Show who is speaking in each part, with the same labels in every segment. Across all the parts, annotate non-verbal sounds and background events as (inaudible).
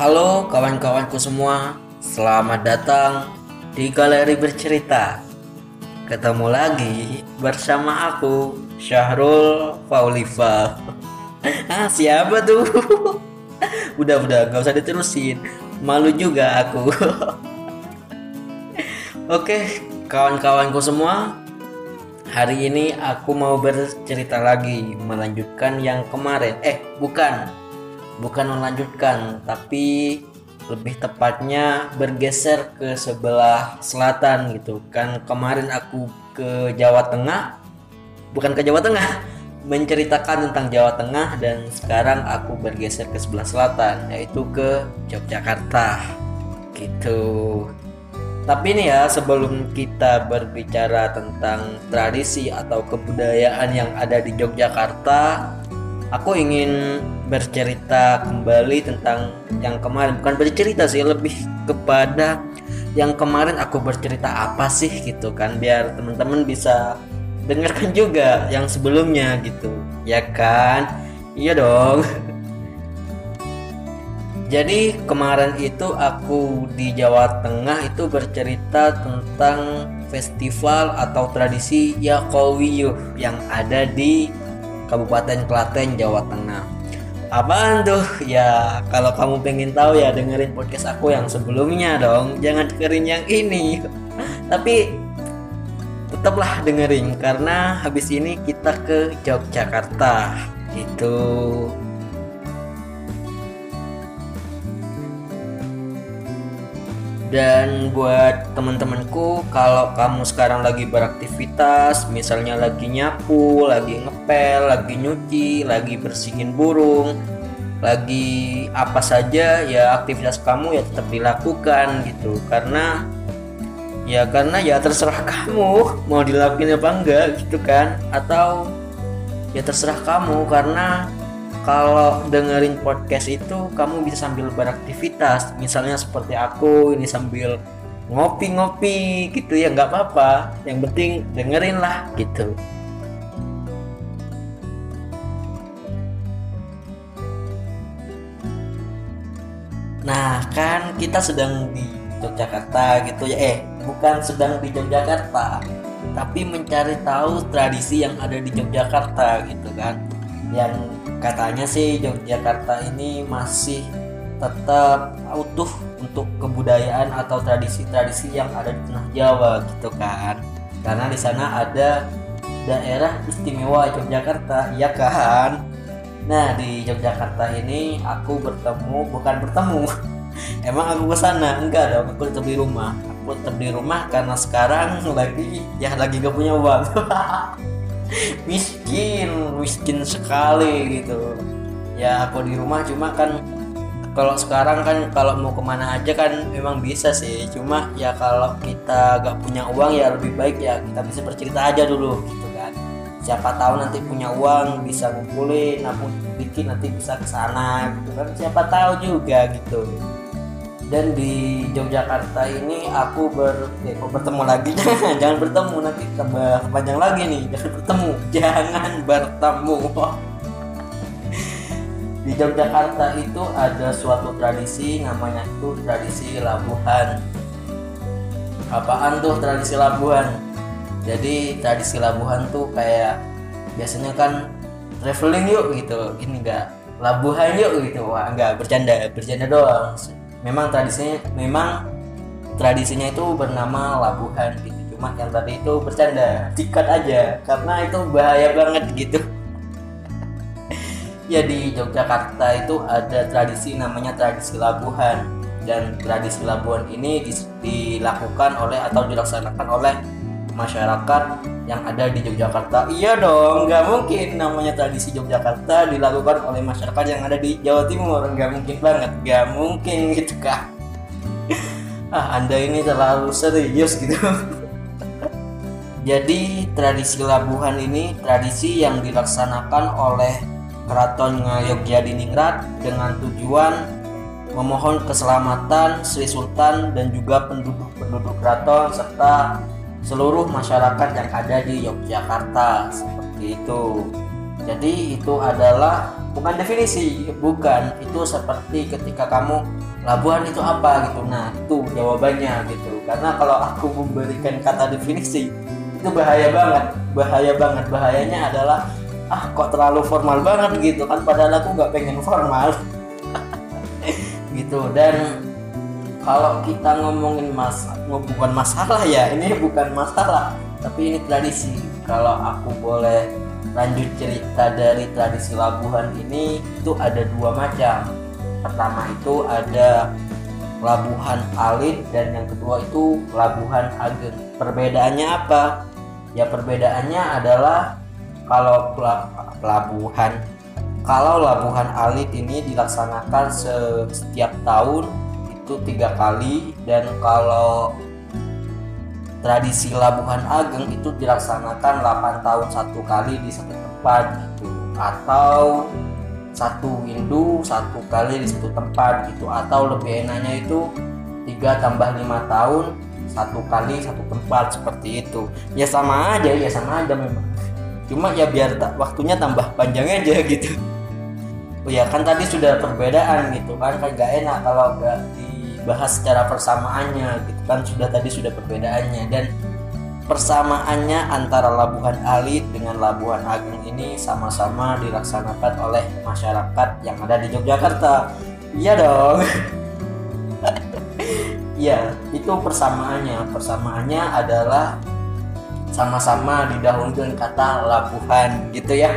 Speaker 1: Halo kawan-kawanku semua, selamat datang di Galeri Bercerita. Ketemu lagi bersama aku, Syahrul Faulifa. (laughs) Ah, siapa tuh? (laughs) udah, udah, gak usah diterusin. Malu juga aku. (laughs) Oke, kawan-kawanku semua, hari ini aku mau bercerita lagi, melanjutkan yang kemarin. Eh, bukan, bukan melanjutkan, tapi lebih tepatnya bergeser ke sebelah selatan gitu. Kan kemarin aku ke Jawa Tengah, bukan ke Jawa Tengah, (laughs) menceritakan tentang Jawa Tengah dan sekarang aku bergeser ke sebelah selatan yaitu ke Yogyakarta gitu tapi ini ya sebelum kita berbicara tentang tradisi atau kebudayaan yang ada di Yogyakarta aku ingin bercerita kembali tentang yang kemarin. Bukan bercerita sih lebih kepada yang kemarin aku bercerita apa sih gitu kan biar teman-teman bisa dengarkan (laughs) juga yang sebelumnya gitu. Ya kan? Iya dong. (laughs) Jadi kemarin itu aku di Jawa Tengah itu bercerita tentang festival atau tradisi Yakowiyuh yang ada di Kabupaten Klaten Jawa Tengah apaan tuh? Ya kalau kamu pengen tahu ya dengerin podcast aku yang sebelumnya dong. Jangan dengerin yang ini. (laughs) Tapi tetaplah dengerin karena habis ini kita ke Yogyakarta. Itu dan buat teman-temanku kalau kamu sekarang lagi beraktivitas misalnya lagi nyapu lagi ngepel lagi nyuci lagi bersihin burung lagi apa saja ya aktivitas kamu ya tetap dilakukan gitu. Karena ya karena ya terserah (laughs) kamu mau dilakuin apa enggak gitu kan. Atau ya terserah kamu karena kalau dengerin podcast itu kamu bisa sambil beraktivitas. Misalnya seperti aku ini sambil ngopi-ngopi gitu ya nggak apa-apa. Yang penting dengerin lah gitu. Nah kan kita sedang di Yogyakarta gitu ya. Eh bukan sedang di Yogyakarta tapi mencari tahu tradisi yang ada di Yogyakarta gitu kan. Yang katanya sih Yogyakarta ini masih tetap utuh untuk kebudayaan atau tradisi-tradisi yang ada di tengah Jawa gitu kan. Karena di sana ada daerah istimewa Yogyakarta ya kan? Nah di Yogyakarta ini aku bertemu bukan bertemu (laughs) emang aku ke sana? Enggak dong aku tetap di rumah. Aku tetap di rumah karena sekarang (laughs) lagi ya lagi gak punya uang (laughs) miskin miskin sekali gitu. Ya aku di rumah cuma kan kalau sekarang kan kalau mau ke mana aja kan memang bisa sih. Cuma ya kalau kita gak punya uang ya lebih baik ya kita bisa bercerita aja dulu gitu kan. Siapa tahu nanti punya uang bisa ngumpulin nabung bikin nanti bisa ke sana gitu kan. Siapa tahu juga gitu dan di Yogyakarta ini aku ber ya, aku bertemu lagi? (laughs) Jangan bertemu nanti panjang lagi nih. Jangan bertemu (laughs) jangan bertemu. (laughs) Di Yogyakarta itu ada suatu tradisi namanya itu tradisi labuhan. Apaan tuh tradisi labuhan? Jadi tradisi labuhan tuh kayak biasanya kan traveling yuk gitu. Ini enggak labuhan yuk gitu. Wah enggak bercanda bercanda doang memang tradisinya memang tradisinya itu bernama labuhan gitu. Cuma yang tadi itu bercanda dikat aja karena itu bahaya banget gitu. (laughs) Ya di Yogyakarta itu ada tradisi namanya tradisi labuhan. Dan tradisi labuhan ini dilakukan oleh atau dilaksanakan oleh masyarakat yang ada di Yogyakarta. Iya dong, nggak mungkin namanya tradisi Yogyakarta dilakukan oleh masyarakat yang ada di Jawa Timur. Nggak mungkin banget, nggak mungkin gitu kak. (laughs) ah, anda ini terlalu serius gitu. (laughs) Jadi tradisi Labuhan ini tradisi yang dilaksanakan oleh Keraton Diningrat dengan tujuan memohon keselamatan Sri Sultan dan juga penduduk-penduduk keraton serta seluruh masyarakat yang ada di Yogyakarta seperti itu. Jadi itu adalah bukan definisi, bukan. Itu seperti ketika kamu labuhan itu apa? gitu. Nah itu jawabannya gitu. Karena kalau aku memberikan kata definisi itu bahaya banget. Bahaya banget. Bahayanya adalah ah kok terlalu formal banget? gitu kan. Padahal aku nggak pengen formal. (laughs) Gitu. Dan kalau kita ngomongin mas bukan masalah ya ini bukan masalah tapi ini tradisi. Kalau aku boleh lanjut cerita dari tradisi Labuhan ini itu ada dua macam. Pertama itu ada Labuhan Alit dan yang kedua itu Labuhan Ageng. Perbedaannya apa? Ya perbedaannya adalah kalau pelabuhan kalau Labuhan Alit ini dilaksanakan setiap tahun itu tiga kali. Dan kalau tradisi Labuhan Ageng itu dilaksanakan 8 tahun satu kali di satu tempat gitu. Atau satu windu satu kali di satu tempat gitu. Atau lebih enaknya itu tiga tambah lima tahun satu kali satu tempat seperti itu. Ya sama aja ya sama aja memang. Cuma ya biar waktunya tambah panjang aja gitu. Oh ya kan tadi sudah perbedaan gitu kan kan gak enak kalau gak dibahas secara persamaannya gitu kan sudah tadi sudah perbedaannya dan persamaannya antara Labuhan Alit dengan Labuhan Ageng ini sama-sama dilaksanakan oleh masyarakat yang ada di Yogyakarta. Iya dong. (laughs) Iya, itu persamaannya. Persamaannya adalah sama-sama didahului dengan kata Labuhan gitu ya.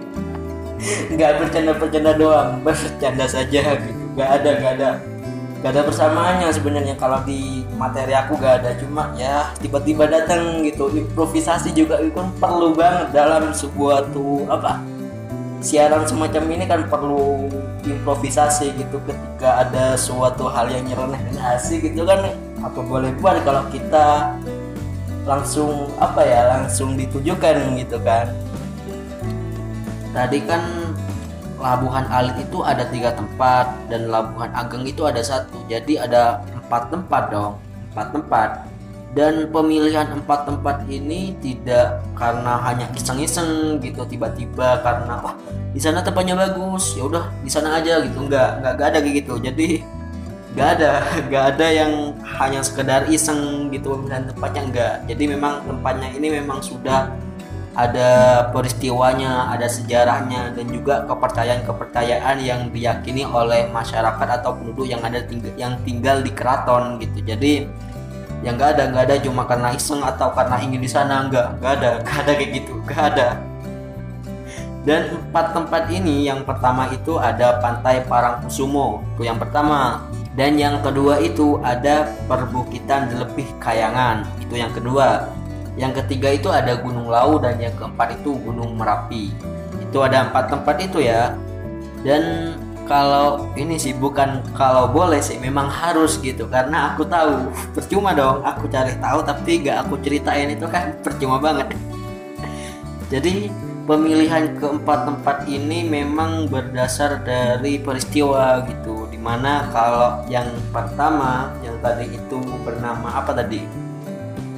Speaker 1: (laughs) Nggak bercanda-bercanda doang, bercanda saja gitu. Nggak ada, nggak ada gak ada persamaannya sebenarnya. Kalau di materi aku gak ada. Cuma ya tiba-tiba datang gitu. Improvisasi juga itu kan perlu banget dalam sebuah tuh apa siaran semacam ini kan perlu improvisasi gitu. Ketika ada suatu hal yang nyeleneh dan asik gitu kan apa boleh buat kalau kita langsung apa ya langsung ditujukan gitu kan. Tadi kan Labuhan Alit itu ada tiga tempat dan Labuhan Ageng itu ada satu. Jadi ada empat tempat dong empat tempat. Dan pemilihan empat tempat ini tidak karena hanya iseng-iseng gitu tiba-tiba karena wah di sana tempatnya bagus. Ya udah di sana aja gitu. Nggak nggak ada kayak gitu. Jadi nggak ada (laughs) nggak ada yang hanya sekedar iseng gitu pemilihan tempatnya enggak jadi memang tempatnya ini memang sudah ada peristiwanya, ada sejarahnya dan juga kepercayaan-kepercayaan yang diyakini oleh masyarakat atau penduduk yang ada tinggal, yang tinggal di keraton gitu. Jadi yang nggak ada nggak ada cuma karena iseng atau karena ingin di sana nggak nggak ada (laughs) nggak ada kayak gitu nggak ada. Dan empat tempat ini yang pertama itu ada Pantai Parangkusumo itu yang pertama dan yang kedua itu ada Perbukitan Delepih Kayangan itu yang kedua yang ketiga itu ada Gunung Lau dan yang keempat itu Gunung Merapi. Itu ada empat tempat itu ya. Dan kalau ini sih bukan kalau boleh sih memang harus gitu. Karena aku tahu (laughs) percuma dong aku cari tahu tapi gak aku ceritain itu kan (laughs) percuma banget. (laughs) Jadi pemilihan keempat tempat ini memang berdasar dari peristiwa gitu. Di mana kalau yang pertama yang tadi itu bernama apa tadi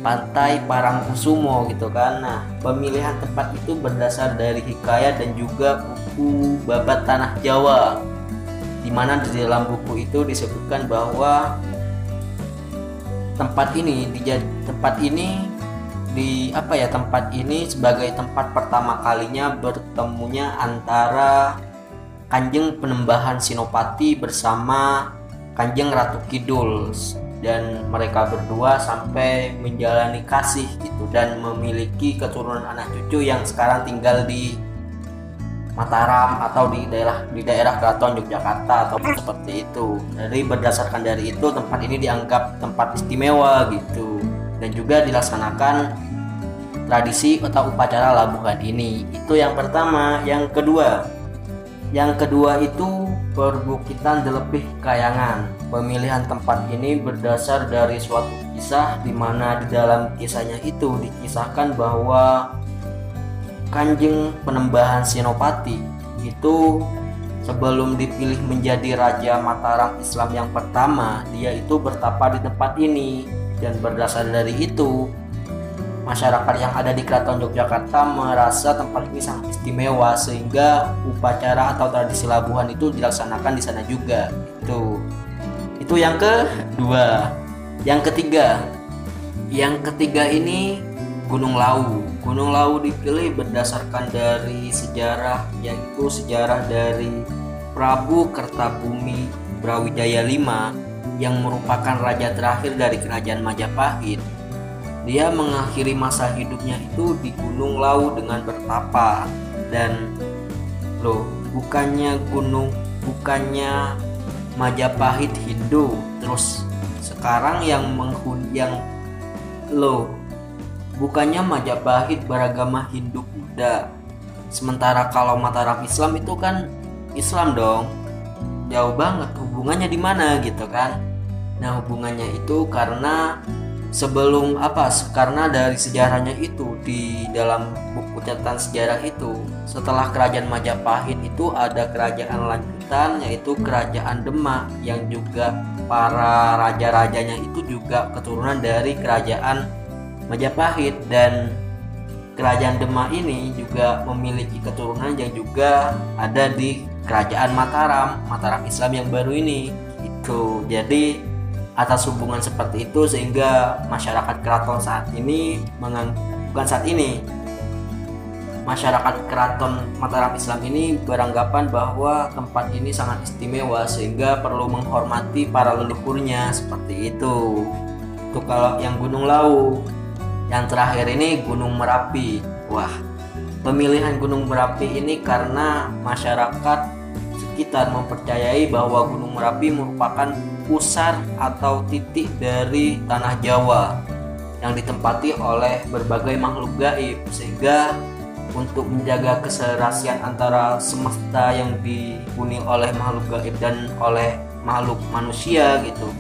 Speaker 1: Pantai Parangkusumo gitu kan. Nah, pemilihan tempat itu berdasar dari hikayat dan juga buku babat tanah Jawa. Di mana di dalam buku itu disebutkan bahwa tempat ini di tempat ini di apa ya tempat ini sebagai tempat pertama kalinya bertemunya antara Kanjeng Penembahan Sinopati bersama Kanjeng Ratu Kidul dan mereka berdua sampai menjalani kasih gitu dan memiliki keturunan anak cucu yang sekarang tinggal di Mataram atau di daerah di daerah Keraton Yogyakarta atau seperti itu. Jadi berdasarkan dari itu tempat ini dianggap tempat istimewa gitu dan juga dilaksanakan tradisi atau upacara labuhan ini. Itu yang pertama. Yang kedua, yang kedua itu perbukitan Delepih Kayangan. Pemilihan tempat ini berdasar dari suatu kisah di mana di dalam kisahnya itu dikisahkan bahwa Kanjeng Penembahan Sinopati itu sebelum dipilih menjadi Raja Mataram Islam yang pertama, dia itu bertapa di tempat ini. Dan berdasar dari itu masyarakat yang ada di Keraton Yogyakarta merasa tempat ini sangat istimewa sehingga upacara atau tradisi labuhan itu dilaksanakan di sana juga itu itu yang kedua yang ketiga. Yang ketiga ini Gunung Lawu Gunung Lawu dipilih berdasarkan dari sejarah yaitu sejarah dari Prabu Kertabumi Brawijaya V yang merupakan raja terakhir dari kerajaan Majapahit. Dia mengakhiri masa hidupnya itu di Gunung Lawu dengan bertapa. Dan loh bukannya gunung bukannya Majapahit Hindu. Terus sekarang yang menghun yang lo bukannya Majapahit beragama Hindu Buddha. Sementara kalau Mataram Islam itu kan Islam dong. Jauh banget hubungannya di mana gitu kan. Nah hubungannya itu karena sebelum apa karena dari sejarahnya itu di dalam buku catatan sejarah itu setelah kerajaan Majapahit itu ada kerajaan lanjutan yaitu kerajaan Demak yang juga para raja-rajanya itu juga keturunan dari kerajaan Majapahit. Dan kerajaan Demak ini juga memiliki keturunan yang juga ada di kerajaan Mataram Mataram Islam yang baru ini itu jadi atas hubungan seperti itu sehingga masyarakat keraton saat ini mengang bukan saat ini masyarakat keraton Mataram Islam ini beranggapan bahwa tempat ini sangat istimewa sehingga perlu menghormati para leluhurnya seperti itu. Itu kalau yang Gunung Lawu yang terakhir ini Gunung Merapi. Wah pemilihan Gunung Merapi ini karena masyarakat sekitar mempercayai bahwa Gunung Merapi merupakan pusar atau titik dari tanah Jawa yang ditempati oleh berbagai makhluk gaib. Sehingga untuk menjaga keserasian antara semesta yang dihuni oleh makhluk gaib dan oleh makhluk manusia gitu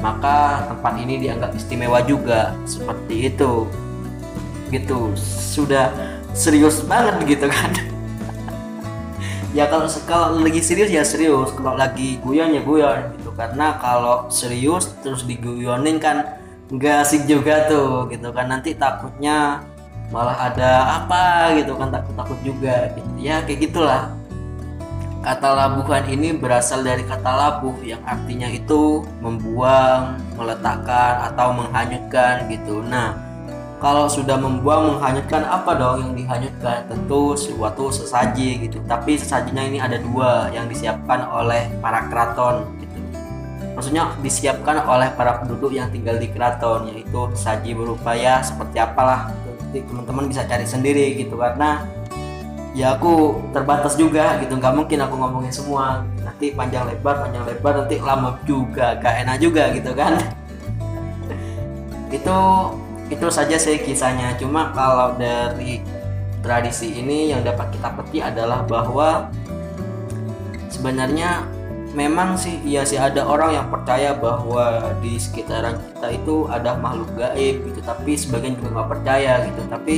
Speaker 1: maka tempat ini dianggap istimewa juga. Seperti itu. Gitu. Sudah serius banget gitu kan? (laughs) Ya kalau kalau lagi serius ya serius. Kalau lagi guyon ya guyon karena kalau serius terus diguyonin kan nggak asik juga tuh gitu kan. Nanti takutnya malah ada apa gitu kan takut takut juga gitu. Ya kayak gitulah. Kata labuhan ini berasal dari kata labuh yang artinya itu membuang meletakkan atau menghanyutkan gitu. Nah kalau sudah membuang menghanyutkan apa dong yang dihanyutkan? Tentu suatu sesaji gitu. Tapi sesajinya ini ada dua yang disiapkan oleh para keraton maksudnya disiapkan oleh para penduduk yang tinggal di keraton yaitu sesaji berupa ya seperti apalah nanti teman-teman bisa cari sendiri gitu. Karena ya aku terbatas juga gitu nggak mungkin aku ngomongin semua. Nanti panjang lebar panjang lebar nanti lama juga gak enak juga gitu kan. Itu itu saja sih kisahnya. Cuma kalau dari tradisi ini yang dapat kita petik adalah bahwa sebenarnya memang sih iya sih ada orang yang percaya bahwa di sekitaran kita itu ada makhluk gaib gitu tapi sebagian juga nggak percaya gitu. Tapi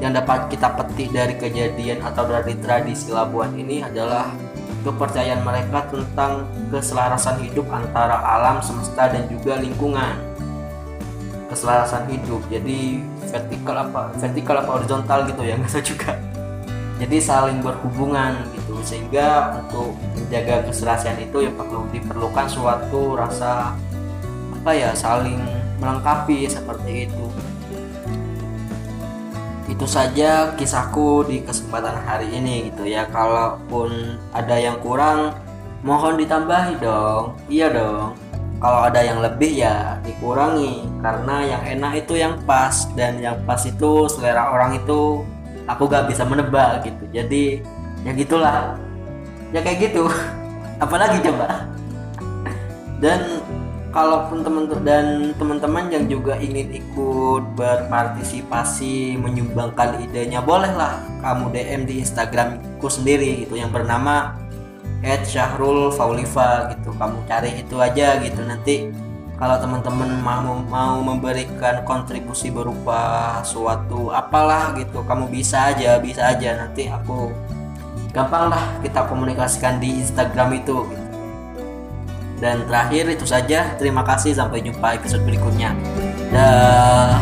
Speaker 1: yang dapat kita petik dari kejadian atau dari tradisi Labuan ini adalah kepercayaan mereka tentang keselarasan hidup antara alam semesta dan juga lingkungan. Keselarasan hidup jadi vertikal apa vertikal apa horizontal gitu ya (laughs) nggak juga. Jadi saling berhubungan gitu sehingga untuk menjaga keserasian itu ya perlu diperlukan suatu rasa apa ya saling melengkapi seperti itu. Itu saja kisahku di kesempatan hari ini gitu ya. Kalaupun ada yang kurang mohon ditambahi dong. Iya dong. Kalau ada yang lebih ya dikurangi karena yang enak itu yang pas. Dan yang pas itu selera orang itu aku gak bisa menebak gitu. Jadi ya gitulah. Ya kayak gitu. (laughs) Apalagi coba. Dan kalaupun teman dan teman-teman yang juga ingin ikut berpartisipasi menyumbangkan idenya bolehlah kamu DM di Instagramku sendiri gitu yang bernama at Syahrul Faulifa gitu. Kamu cari itu aja gitu. Nanti kalau teman-teman mau mau memberikan kontribusi berupa suatu apalah gitu kamu bisa aja bisa aja. Nanti aku gampang lah kita komunikasikan di Instagram itu. Dan terakhir itu saja terima kasih sampai jumpa episode berikutnya. Dah